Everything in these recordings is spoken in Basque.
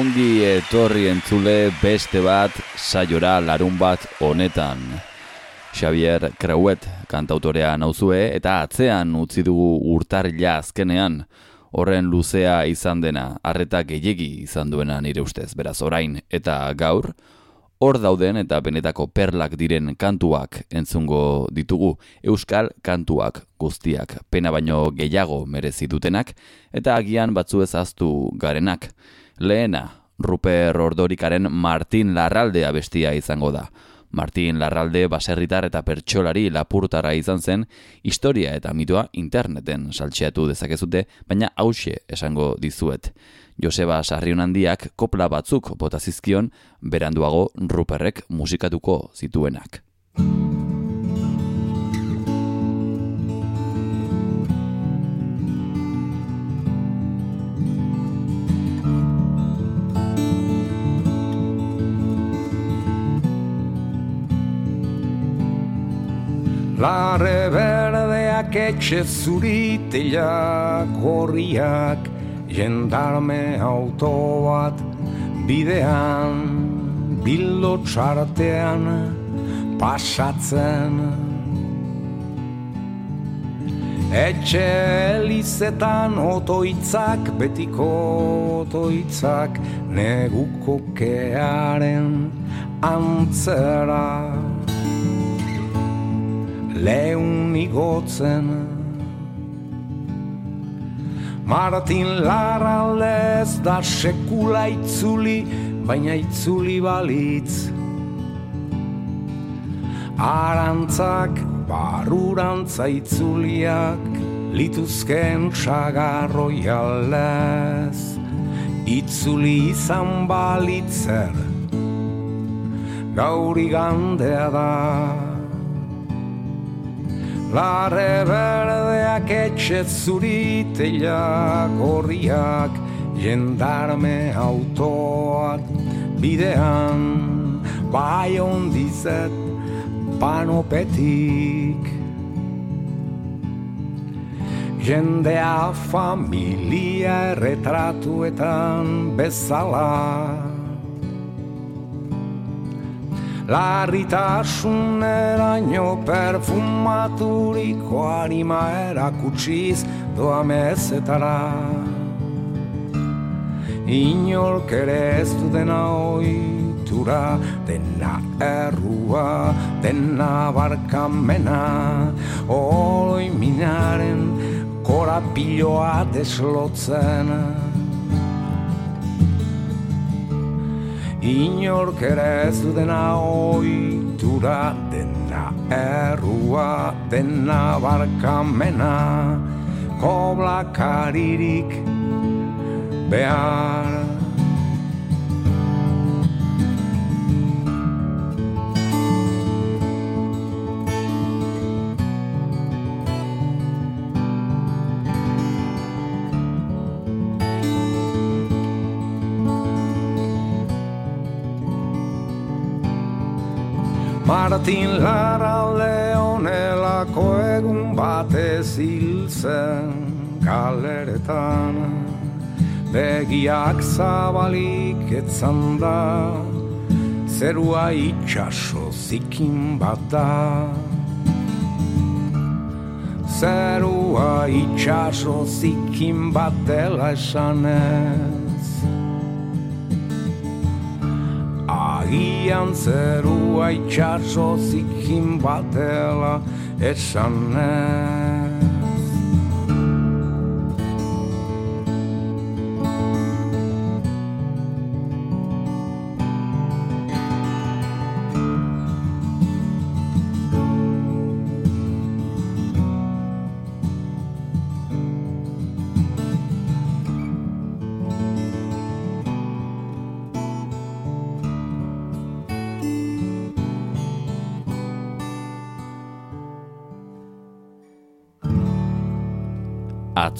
ongi etorri entzule beste bat saiora larun bat honetan. Xavier Krauet kantautorea nauzue eta atzean utzi dugu urtarila azkenean horren luzea izan dena, arreta gehiegi izan duena nire ustez, beraz orain eta gaur, hor dauden eta benetako perlak diren kantuak entzungo ditugu euskal kantuak guztiak pena baino gehiago merezi dutenak eta agian batzu ezaztu garenak. Lehena, Ruper Ordorikaren Martin Larraldea bestia izango da. Martin Larralde baserritar eta pertsolari lapurtara izan zen, historia eta mitoa interneten saltxeatu dezakezute, baina hause esango dizuet. Joseba Sarriun handiak kopla batzuk botazizkion beranduago Ruperrek musikatuko zituenak. Larre berdeak etxe zuriteak gorriak jendarme auto bat bidean bildo txartean pasatzen Etxe elizetan otoitzak, betiko otoitzak, neguko kearen antzera. Leun igotzen, Martin Larraldez da sekula itzuli, baina itzuli balitz. Arantzak barurantza itzuliak, lituzken sagarroi aldez. Itzuli izan balitzer, gauri gandea da. Larre berdeak etxe zuriteak horriak jendarme autoak bidean. Bai ondizet panopetik. Jendea familia erretratuetan bezala Larritasun eraino perfumaturiko anima erakutsiz doa mezetara Inork ere ez du dena oitura Dena errua, dena barkamena. Oloi minaren korapiloa deslotzen Inork ere ez du dena oitura Dena errua, dena barkamena Koblakaririk behar Martin Lara Leonelako egun batez hil zen galeretan Begiak zabalik etzan da Zerua itxaso zikin bat da. Zerua itxaso zikin bat dela esanez agian zerua itxaso zikin batela esan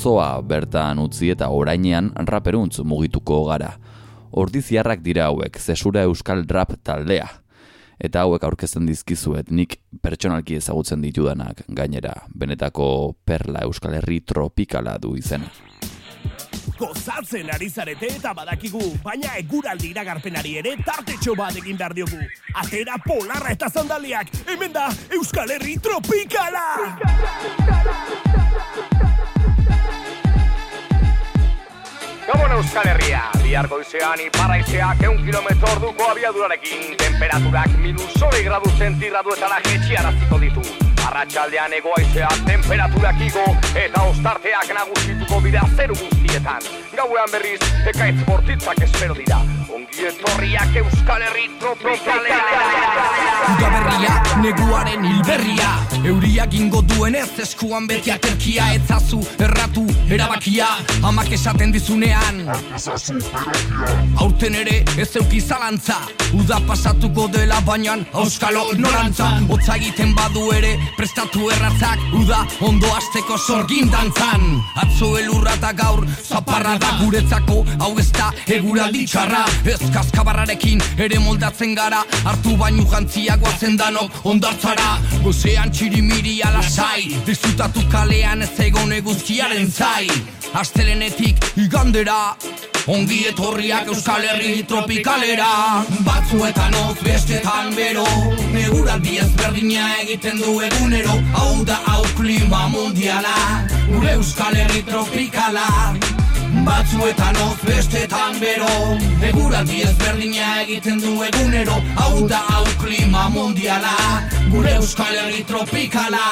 atzoa bertan utzi eta orainean raperuntz mugituko gara. Ordiziarrak dira hauek, zesura euskal rap taldea. Eta hauek aurkezten dizkizuet nik pertsonalki ezagutzen ditudanak gainera, benetako perla euskal herri tropikala du izena. gozatzen ari zarete eta badakigu, baina eguraldi iragarpenari ere tartetxo bat egin behar diogu. Atera polarra eta zandaliak, hemen da Euskal Herri Tropikala! Gabon Euskal Herria, bihar goizean iparaizeak eun kilometro orduko abiadurarekin, temperaturak minus soli gradu zentirraduetara jetxiaraziko ditu. Arratxaldean egoaizea temperaturak igo eta ostarteak nagusituko dira zeru guztietan. Gauean berriz, ekaitz bortitzak espero dira. Ongi etorriak Euskal Herri tropikalera. Uda berria, neguaren hilberria. Euriak ingo duenez eskuan beti aterkia. Etzazu, erratu, erabakia. Amak esaten dizunean Aurten ere ez euki zalantza Uda pasatuko dela bainan Auskalo ignorantza. Otza egiten badu ere prestatu erratzak. Uda ondo asteko sorgin dantzan. Atzo elurra eta gaur zaparra da guretzako. Hau ez da eguraldi txarra Ez kaskabarrarekin ere moldatzen gara. Hartu bainu jantzia guazen danok ondartzara. Gozean txirimiri alasai Disfrutatu kalean ez egon eguzkiaren zai. Astelenetik igandera Ongi etorriak Euskal Herri tropikalera. Batzuetan oz bestetan bero Neguraldi ezberdina egiten du egunero. Hau da hau klima mundiala Gure Euskal Herri tropikala Batzuetan oz bestetan bero. Eguraldi ezberdina egiten du egunero. Hau da hau klima mundiala. Gure Euskal Herri tropikala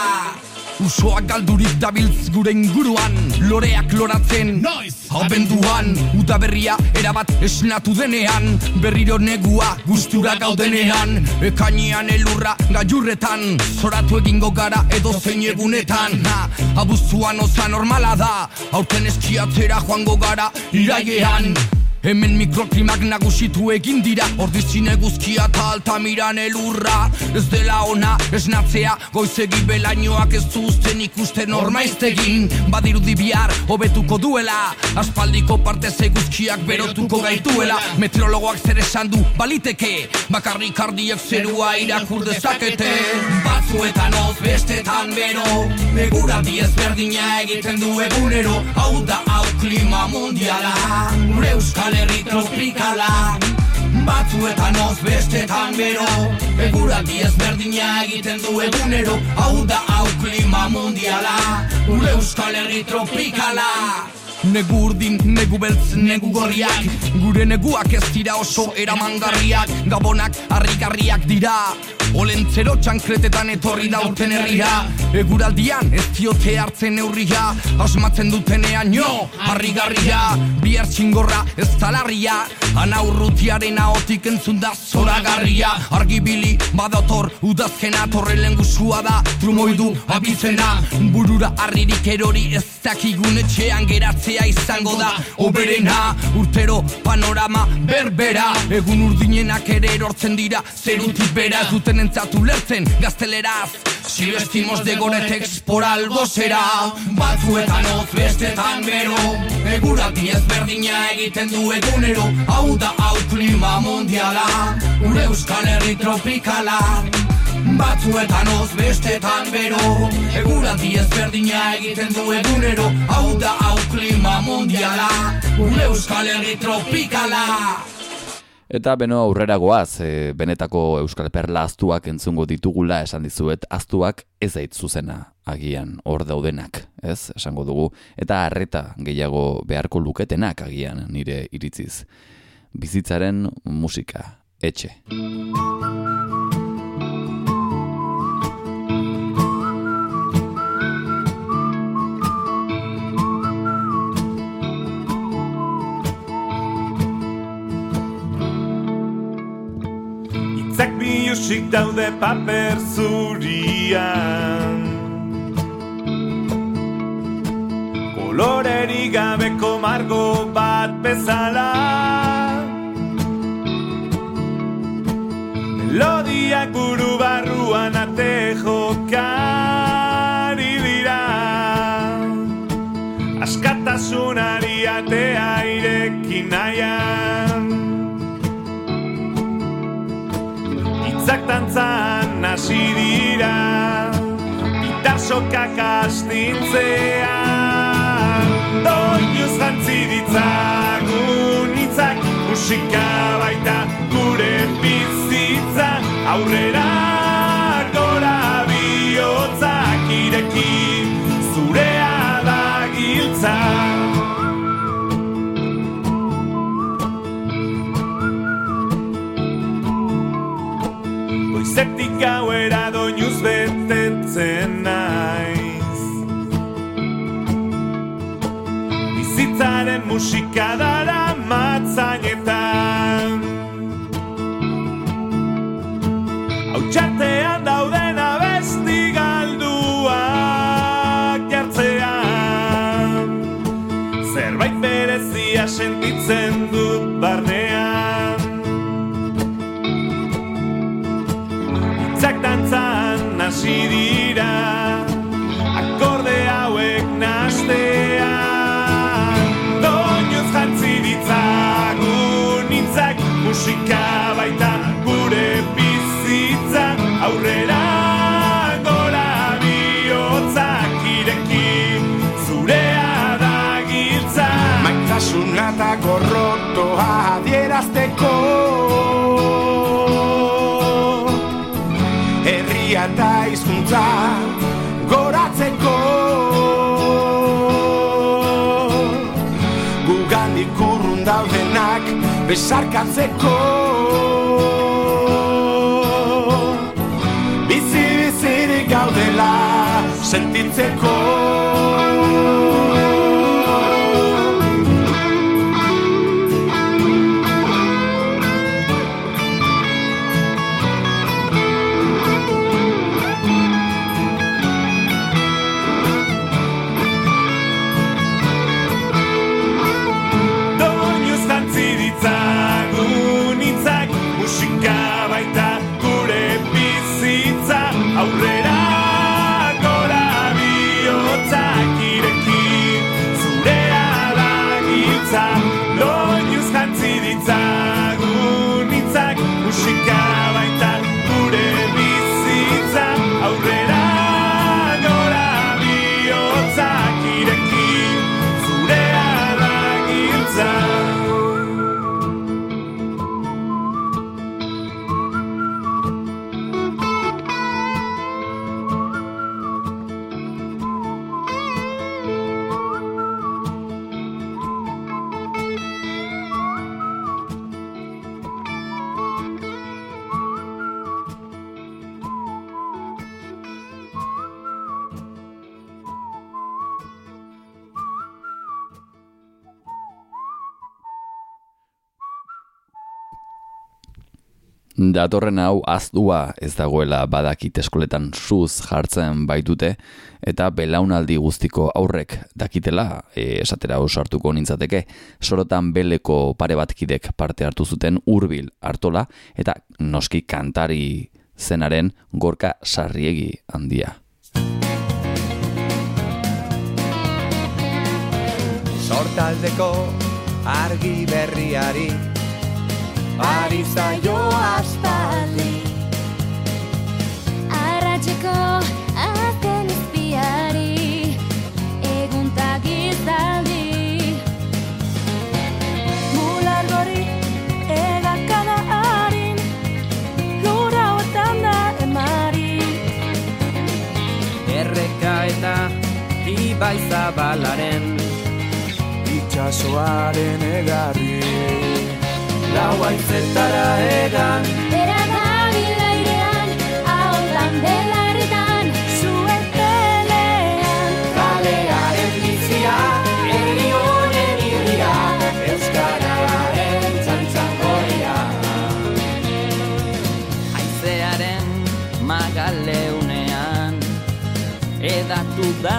Usoak galdurik dabiltz gure inguruan Loreak loratzen Noiz? Abenduan. Uda berria erabat esnatu denean. Berriro negua gustura gaudenean. Ekainean elurra gaiurretan Zoratu egingo gara edo zein egunetan. ha, Abuztuan oza normala da. Aurten eskiatzera joango gara irailean Hemen mikroklimak nagusitu egin dira Ordizin eguzkia eta altamiran elurra. Ez dela ona esnatzea Goizegi belainoak ez zuzten ikusten ormaiztegin. Badirudi bihar hobetuko duela. Aspaldiko partez eguzkiak berotuko gaituela. Meteorologoak zer esan du baliteke. Bakarrik ardiek zerua irakur dezakete. Batzuetan oz bestetan bero. Eguraldi ezberdina egiten du egunero. Hau da hau klima mundiala. Gure Euskal Herri tropikala Batzuetan oz bestetan bero. Eguraldi ezberdina egiten du egunero. Hau da hau klima mundiala. Gure Euskal Herri tropikala Negu urdin, negu beltz, negu gorriak. Gure neguak ez dira oso eramangarriak. Gabonak harrigarriak dira. Olentzero txankretetan etorri da urten herria. Eguraldian ez diote hartzen neurria. Asmatzen dutenean jo, harrigarria. Bihar txingorra ez talarria Ana urrutiaren ahotik entzun da zoragarria. Argibili badator udazkena Torrelen guzua da trumoidu abizena Burura harririk erori ez dakigun etxean geratzea izango da. Oberena urtero panorama berbera. Egun urdinenak ere erortzen dira zerutik bera Ez duten entzatu lertzen gazteleraz Si vestimos de goretex por algo será. Batzuetan oz bestetan bero Eguraldi ezberdina egiten du egunero. Hau da hau klima mundiala Gure Euskal Herri tropikala. Batzuetan oz bestetan bero Eguraldi ezberdina egiten du egunero. Hau da hau klima mundiala Gure Euskal Herri tropikala Eta beno aurrera goaz, e, benetako Euskal Perla aztuak entzungo ditugula esan dizuet, aztuak ez ait zuzena agian hor daudenak, ez? Esango dugu. Eta harreta gehiago beharko luketenak agian nire iritziz. Bizitzaren musika, etxe. Bilusik daude paper zurian Koloreri gabeko margo bat bezala. Melodiak buru barruan ate Hitzak tantzan hasi dira Gitar sokak astintzean Doinuz jantzi ditzagun itzak Musika baita gure bizitza. Aurrera gora bihotzak ireki Zurea da giltza Goizetik gauera doinuz betetzen naiz. Bizitzaren musika dara matzainetan Hau txartean dauden abesti galduak jartzean. Zerbait berezia sentitzen dut barnean hasi dira Akorde hauek nastean Doinuz jantzi ditzagun hitzak Musika baita gure bizitza. Aurrera gora bihotzak Zurea da giltza. Maitasuna eta gorrotoa adierazteko eta hizkuntza goratzeko. Gugandik urrun daudenak besarkatzeko. Bizi bizirik gaudela sentitzeko Datorren hau azdua ez dagoela badakit eskoletan suz jartzen baitute eta belaunaldi guztiko aurrek dakitela e, esatera oso hartuko nintzateke sorotan beleko pare bat kidek parte hartu zuten hurbil hartola eta noski kantari zenaren gorka sarriegi handia. Sortaldeko argi berriari Ari zaio aspaldi. Arratxeko azken izpiari Eguntak izaldi Mular gori egakana harin Lura hotan da emari. Erreka eta ibai zabalaren Itxasoaren egarri Lau aizetara egan. Bera dabil airean Ahotan belarritan Zuen pelean Kalearen bizia Herri honen irria Euskararen txantzan goria Aizearen magaleunean Edatu da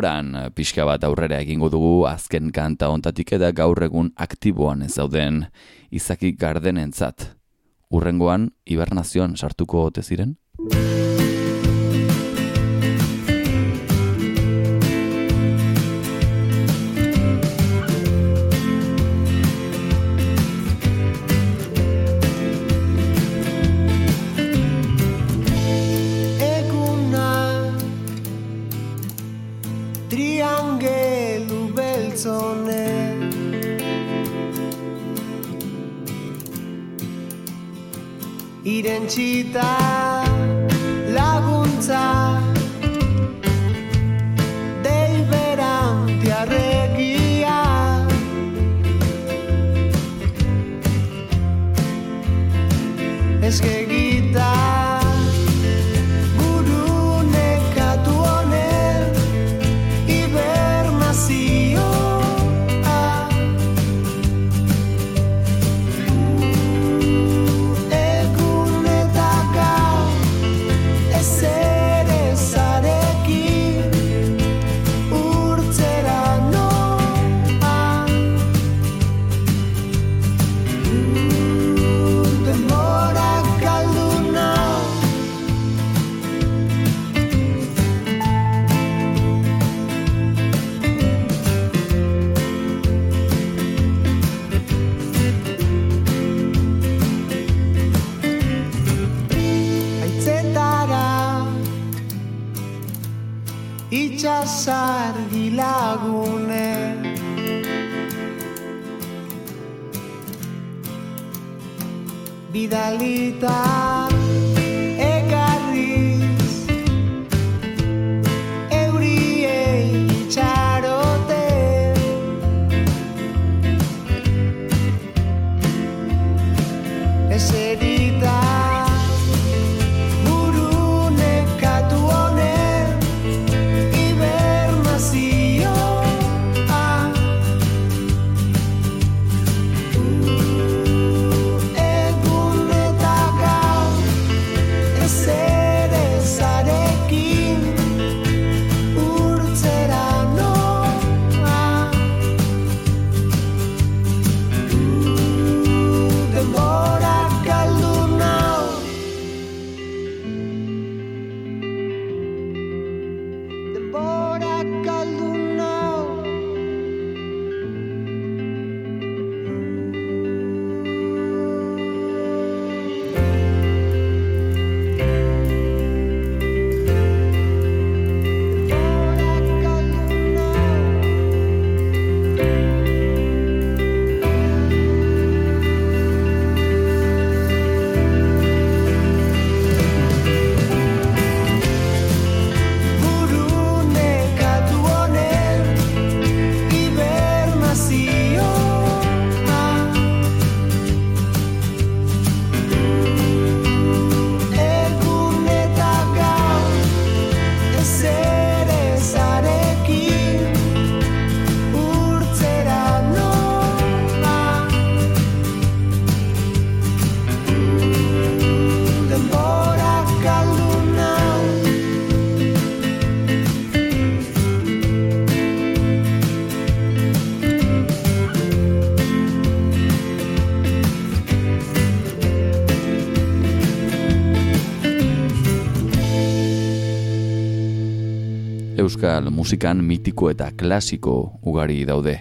Denboran pixka bat aurrera egingo dugu azken kanta ontatik eta gaur egun aktiboan ez dauden izaki gardenentzat. Urrengoan, hibernazioan sartuko ote ziren? 期待。Itxasargi lagune Bidalita Euskal musikan mitiko eta klasiko ugari daude.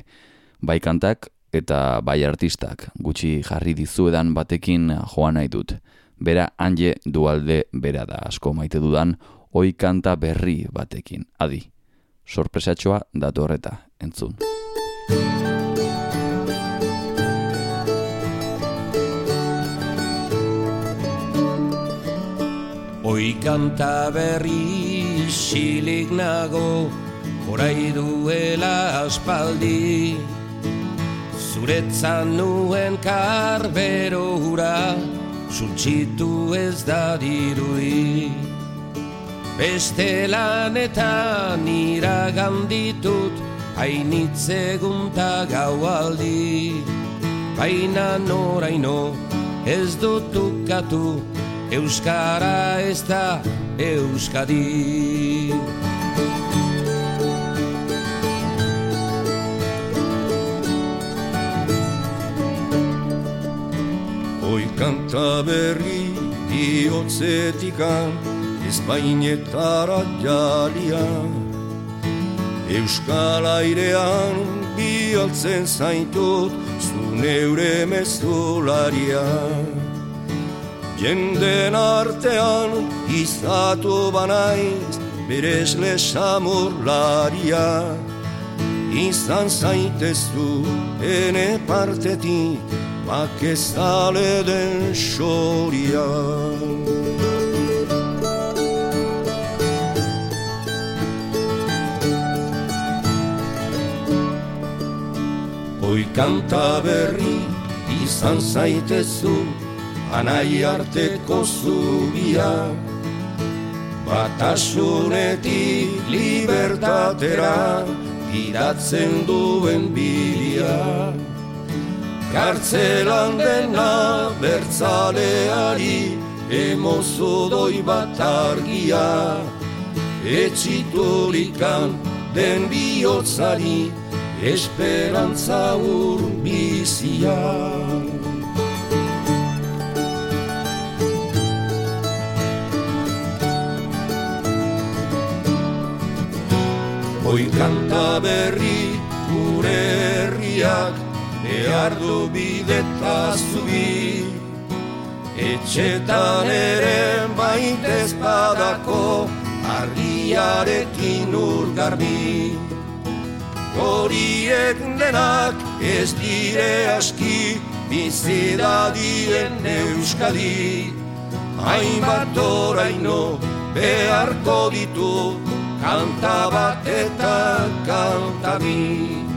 Bai kantak eta bai artistak gutxi jarri dizuedan batekin joan nahi dut. Bera anje dualde bera da asko maite dudan oi kanta berri batekin. Adi, sorpresatxoa datorreta, entzun. Oi kanta berri silik nago Horai duela aspaldi. Zuretzan nuen karbero hura Zultxitu ez da dirui Beste lanetan iragan ditut Hainitzegunta gaualdi. Baina noraino ez dut ukatu Euskara ez da Euskadi. Hoi kanta berri diotzetikan Espainetara jalia. Euskal airean bialtzen zaitut Zuneure mezularian Jenden artean izatu banaiz Beresle samurlaria Izan zaitezu ene partetik Bakezale den xoria Oi kanta berri izan zaitezu Anai arteko zubia Batasunetik libertatera Gidatzen duen bidea Kartzelan dena bertzaleari Emozo doi bat argia. Etxiturikan den bihotzari Esperantza urbizia Oi kanta berri gure herriak behar du bideta zubi Etxetan ere baita espadako argiarekin urgarbi Horiek denak ez dire aski bizidadien euskadi. Hainbat oraino beharko ditu kanta bat eta kanta bi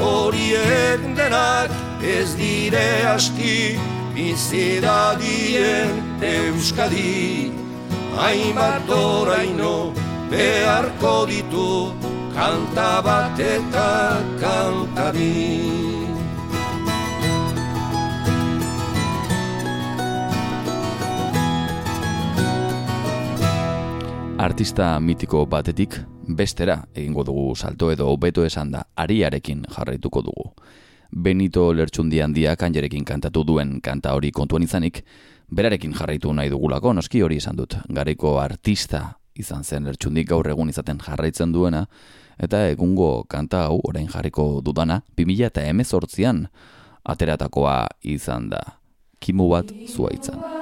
Horiek denak ez dire aski bizidadien euskadi. Hainbat oraino beharko ditu kanta bat eta kanta bi Artista mitiko batetik bestera egingo dugu salto edo beto esan da ariarekin jarraituko dugu. Benito lertxundi handia kanjerekin kantatu duen kanta hori kontuan izanik, berarekin jarraitu nahi dugulako noski hori izan dut. Gareko artista izan zen lertxundik gaur egun izaten jarraitzen duena, eta egungo kanta hau orain jarriko dudana, 2000 eta emezortzian ateratakoa izan da. Kimu bat zuaitzan.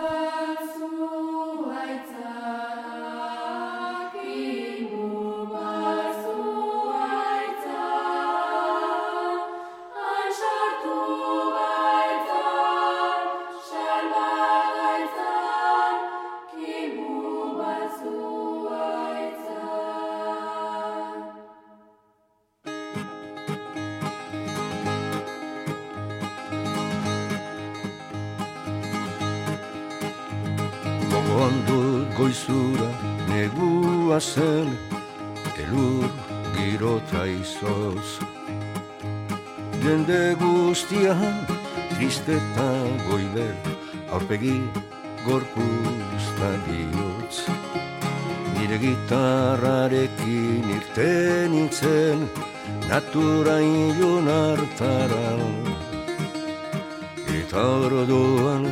Gogoan dut goizura negua zen Elur girota izoz. Jende guztian tristeta goiber Aurpegi gorpuzta bihotz Nire gitarrarekin irten nintzen Natura ilun hartara. Eta orduan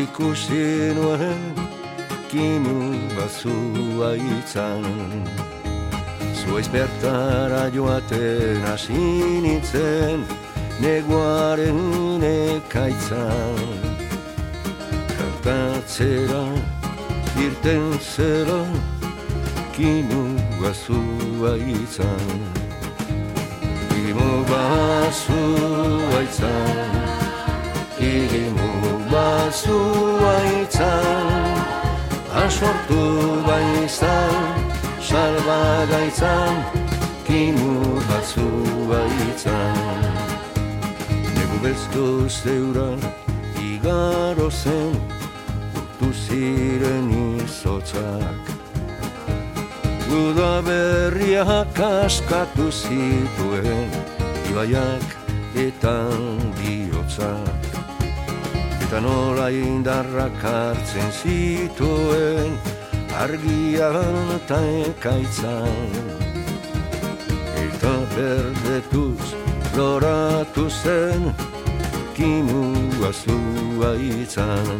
ikusi nuen kimu bazua itzan Zuaiz bertara joaten hasi nintzen neguaren ekaitzan. Kantatzera irten zera kimu bazua itzan Kimu bazua itzan Igimu bazua itzan Asortu baizan Salba gaitzan Kimu bazua itzan Negu bezdo zeura Igaro zen Urtu ziren izotzak. Guda berriak askatu zituen Ibaiak eta bihotzak Eta nola indarrak hartzen zituen Argian eta ekaitzan. Eta berdetuz loratu zen Kimua zuaitzan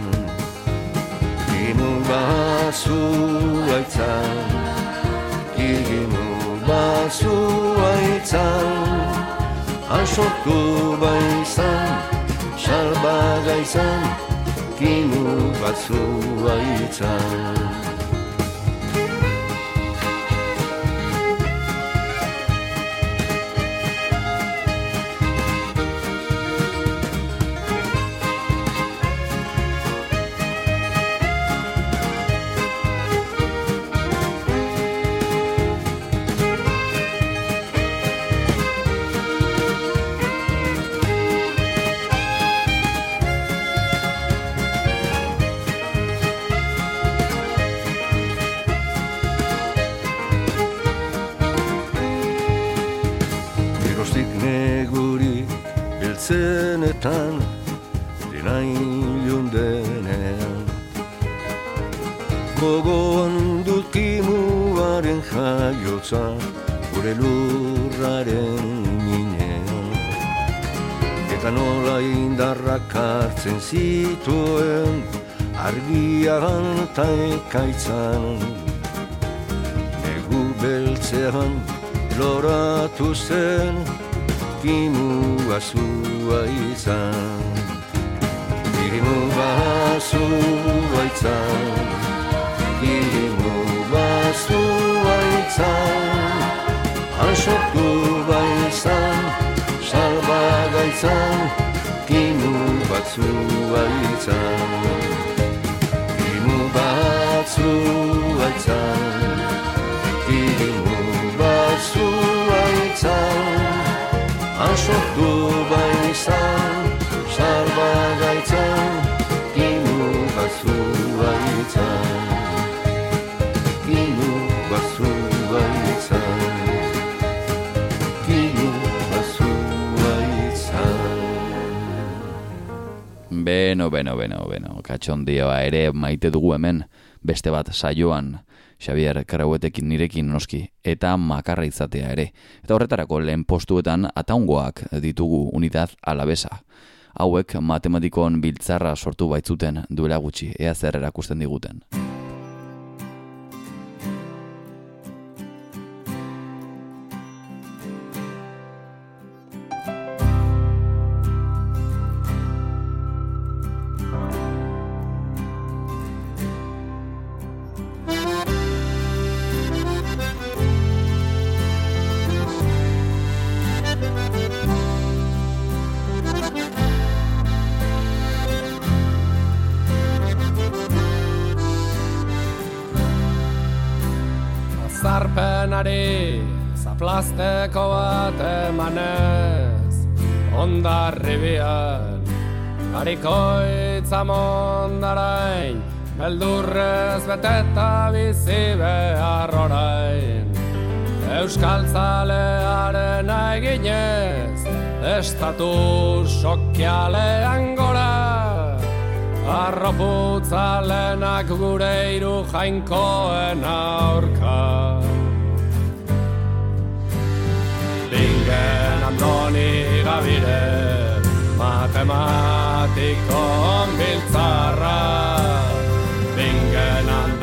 Kimua zuaitzan Kimua zuaitzan Ansortu baizan Salbaga izan Kimu batzua itzan eta ekaitzan Negu beltzean loratu zen Kimua zua izan. Kimua zua izan Kimua zua izan. Ansortu baizan Salbaga izan Kimu batzua izan batzua izan Kimu batzua izan Ansortu Salbaga izan Kimu batzua izan Kimu batzua izan Kimu batzua izan Beno, beno, beno, beno, katxondioa ere maite dugu hemen, beste bat saioan, Xavier Krauetekin nirekin noski, eta makarra izatea ere. Eta horretarako lehen postuetan ataungoak ditugu unidad alabesa. Hauek matematikon biltzarra sortu baitzuten duela gutxi, ea zer erakusten diguten. Zarpenari zaplasteko bat emanez Ondarri bian Harikoitza mondarain Beldurrez beteta bizi behar orain. Euskal zalearen eginez Estatu sokialean Arroputzalenak gure iru jainkoen aurka. Bingen Andoni Gabire Matematiko biltzarra Bingen Andoni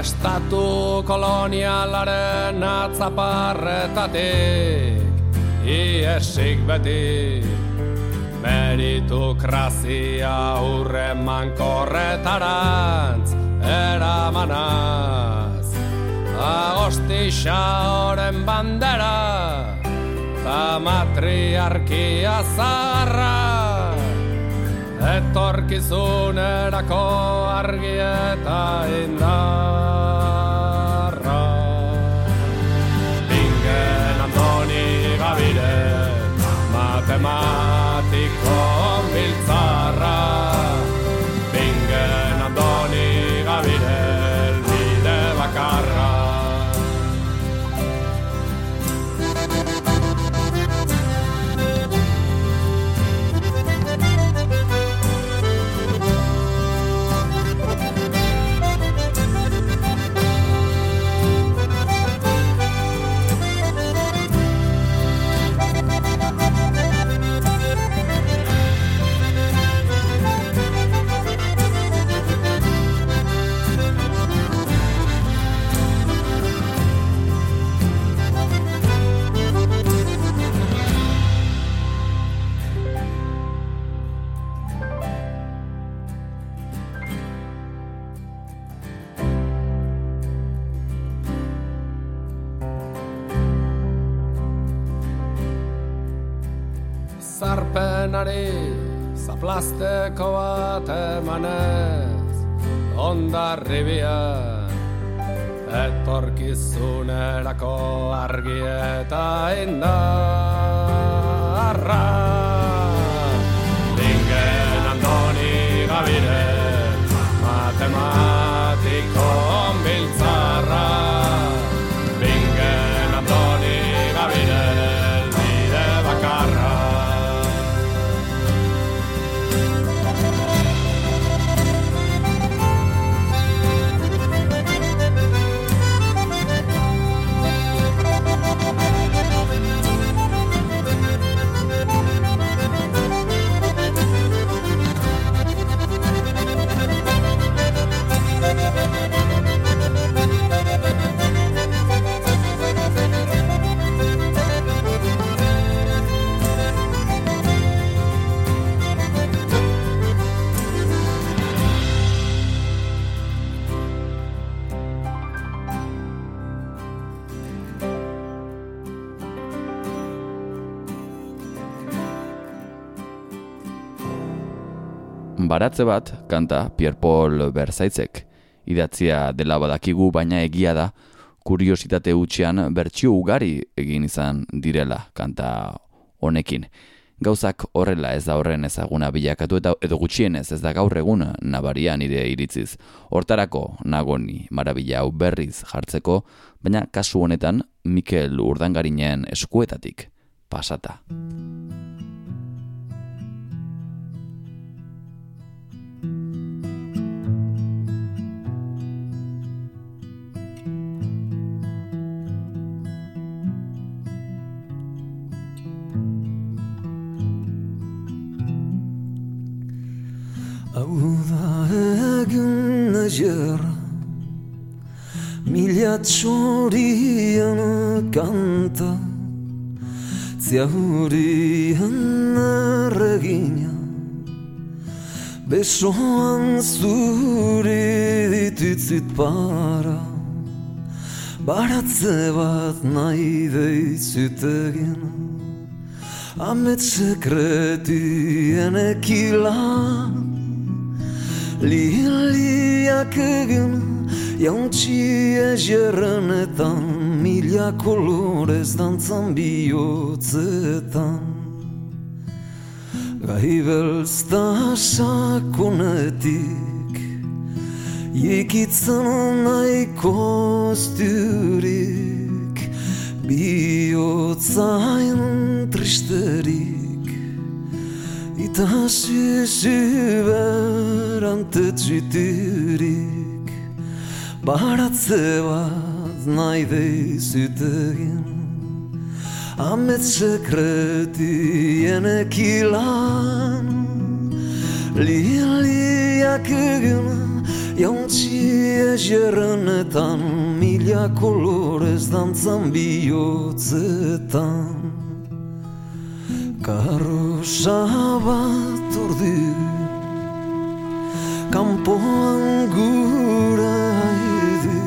Estatu kolonialaren atzaparretatik Iesik beti Meritokrazia urreman korretarantz Eramanaz. Agostixa oren bandera Ta matriarkia zaharra Etorkizunerako argi eta indarra denari zaplasteko bat emanez ondarribian etorkizunerako argi eta indarra. Lingen Andoni Gabire matematiko Baratze bat, kanta Pierre Paul Berzaitzek. Idatzia dela badakigu, baina egia da, kuriositate utxean bertsio ugari egin izan direla kanta honekin. Gauzak horrela ez da horren ezaguna bilakatu eta edo gutxienez ez da gaur egun nabaria nire iritziz. Hortarako nagoni marabila hau berriz jartzeko, baina kasu honetan Mikel Urdangarinen eskuetatik pasata. Hau da egun najerra Mila txorian kanta Ziaurian erregina Besoan zuri ditutzit para. Baratze bat nahi deitzut egin Amet sekretien ekilan Liliak egin jauntxia jerrenetan Mila kolorez dantzan bihotzetan Gai belzta sakonetik Jekitzen nahi kosturik Bihotzain tristerik Ita süsü berante txiturik Baratze bat nahi deizut egin Amet sekretien ekilan Liliak egin Jauntxia jerrenetan Mila kolorez dantzan bihotzetan Karrosa bat ordu Kampoan gura edu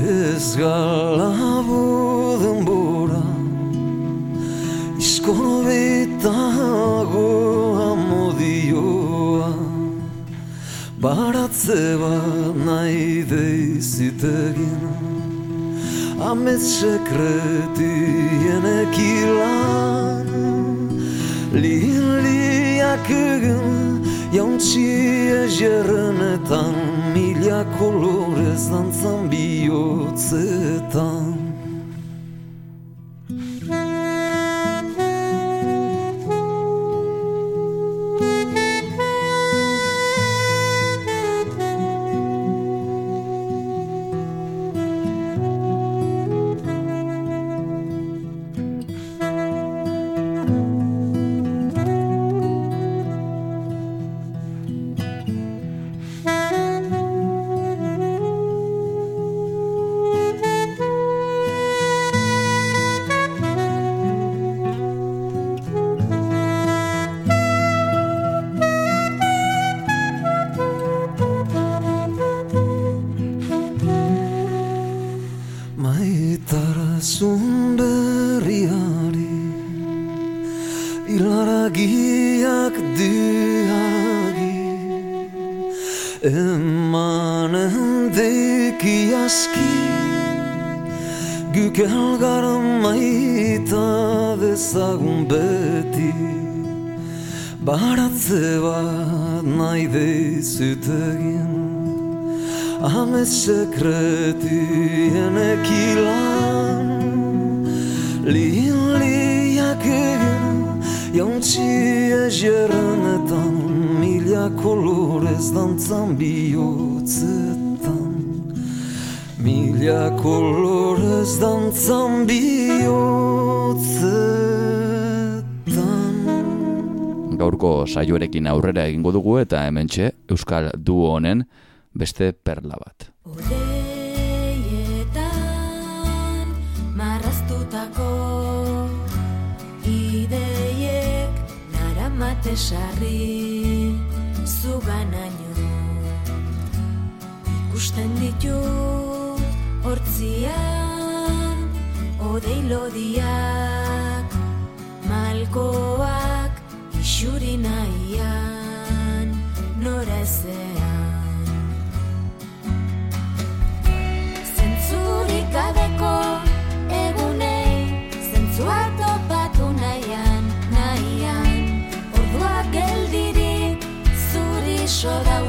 Ez galabo denbora Iskorbetago amodioa. Baratze bat nahi deizit egin Amet sekretien ekilan Liliak egin Jauntxia jerrenetan Mila kolorez dantzan bihotzetan Baratze bat nahi dezutegin Hame sekretien ekilan Lien liak egin Jauntzi ezjerrenetan Mila kolorez dantzan bihotzetan Mila kolorez dantzan bihotzetan gaurko saioarekin aurrera egingo dugu eta hementxe Euskal Duo honen beste perla bat. Odeietan marraztutako ideiek naramate sarri zuganaino ikusten ditu hortzian odei lodiak malkoak xuri nahian nora zean. Zentzurik gabeko egunei zentzua topatu nahian nahian. Orduak geldirik zuri sodau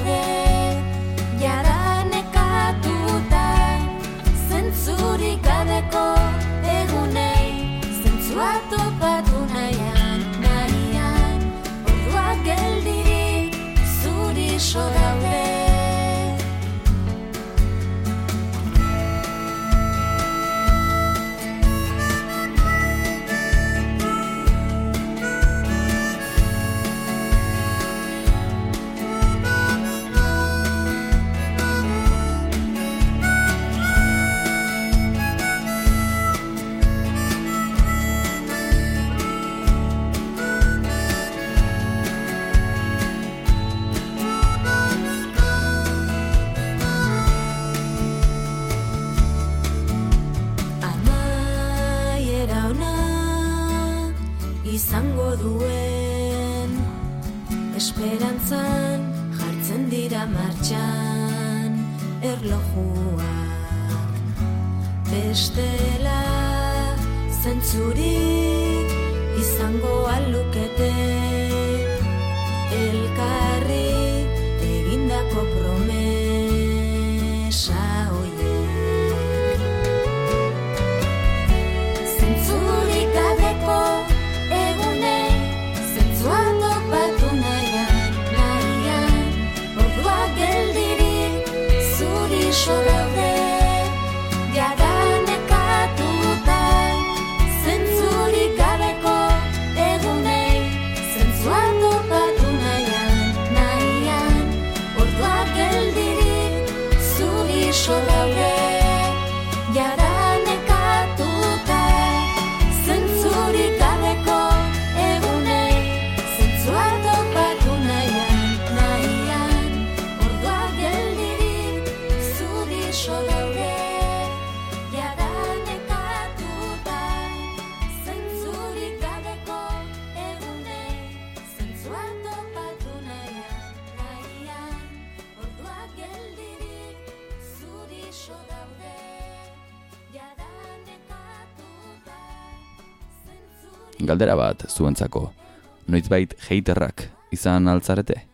galdera bat zuentzako. Noizbait heiterrak izan altzarete?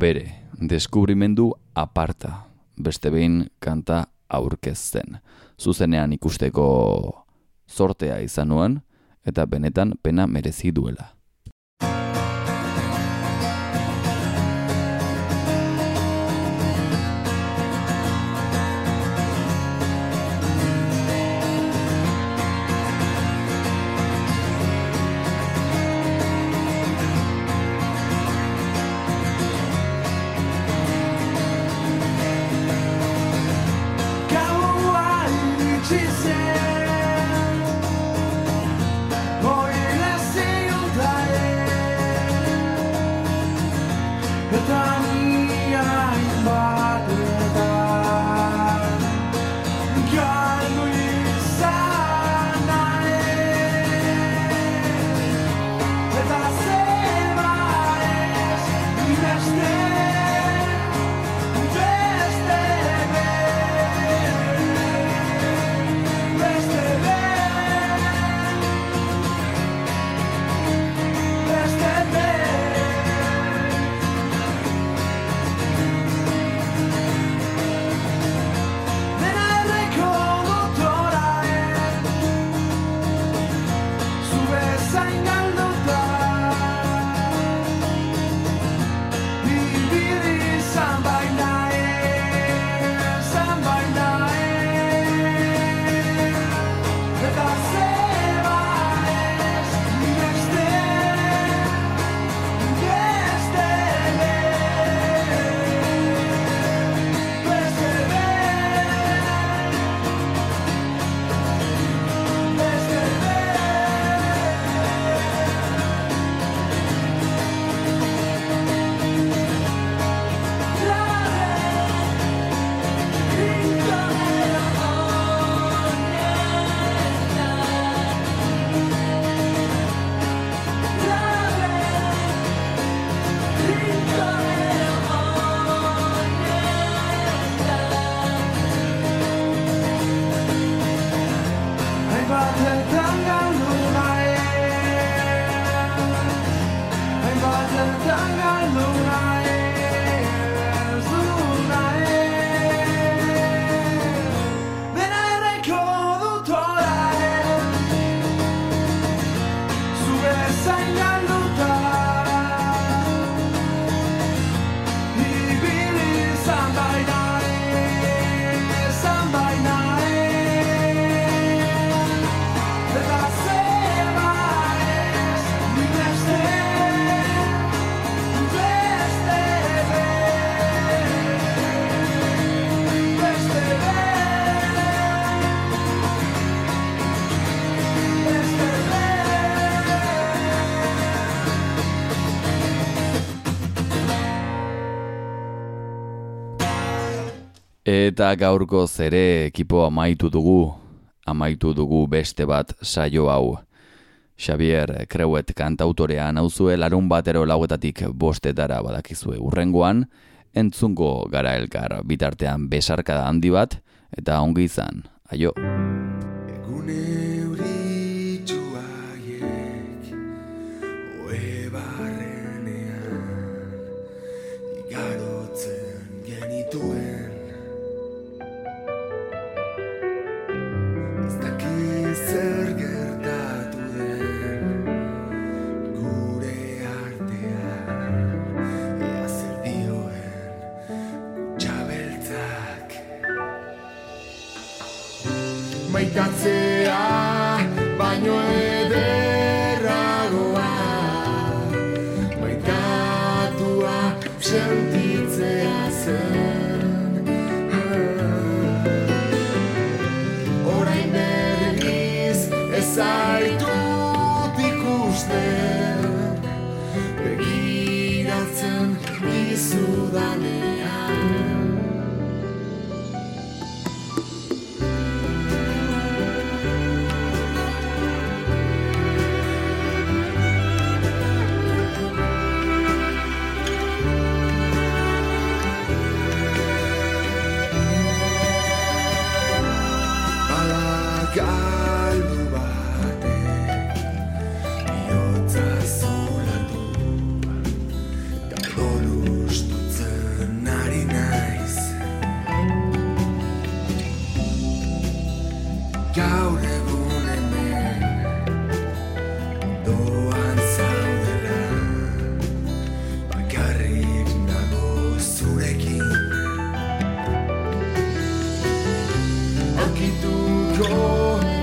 Abere, deskubrimendu aparta, beste behin kanta aurkezten. Zuzenean ikusteko zortea izan nuen, eta benetan pena merezi duela. Eta gaurko zere ekipo amaitu dugu, amaitu dugu beste bat saio hau. Xavier Kreuet kantautorea nauzue larun batero lauetatik bostetara badakizue urrengoan, entzungo gara elkar bitartean besarkada handi bat, eta ongi izan, aio.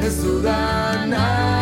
sudana.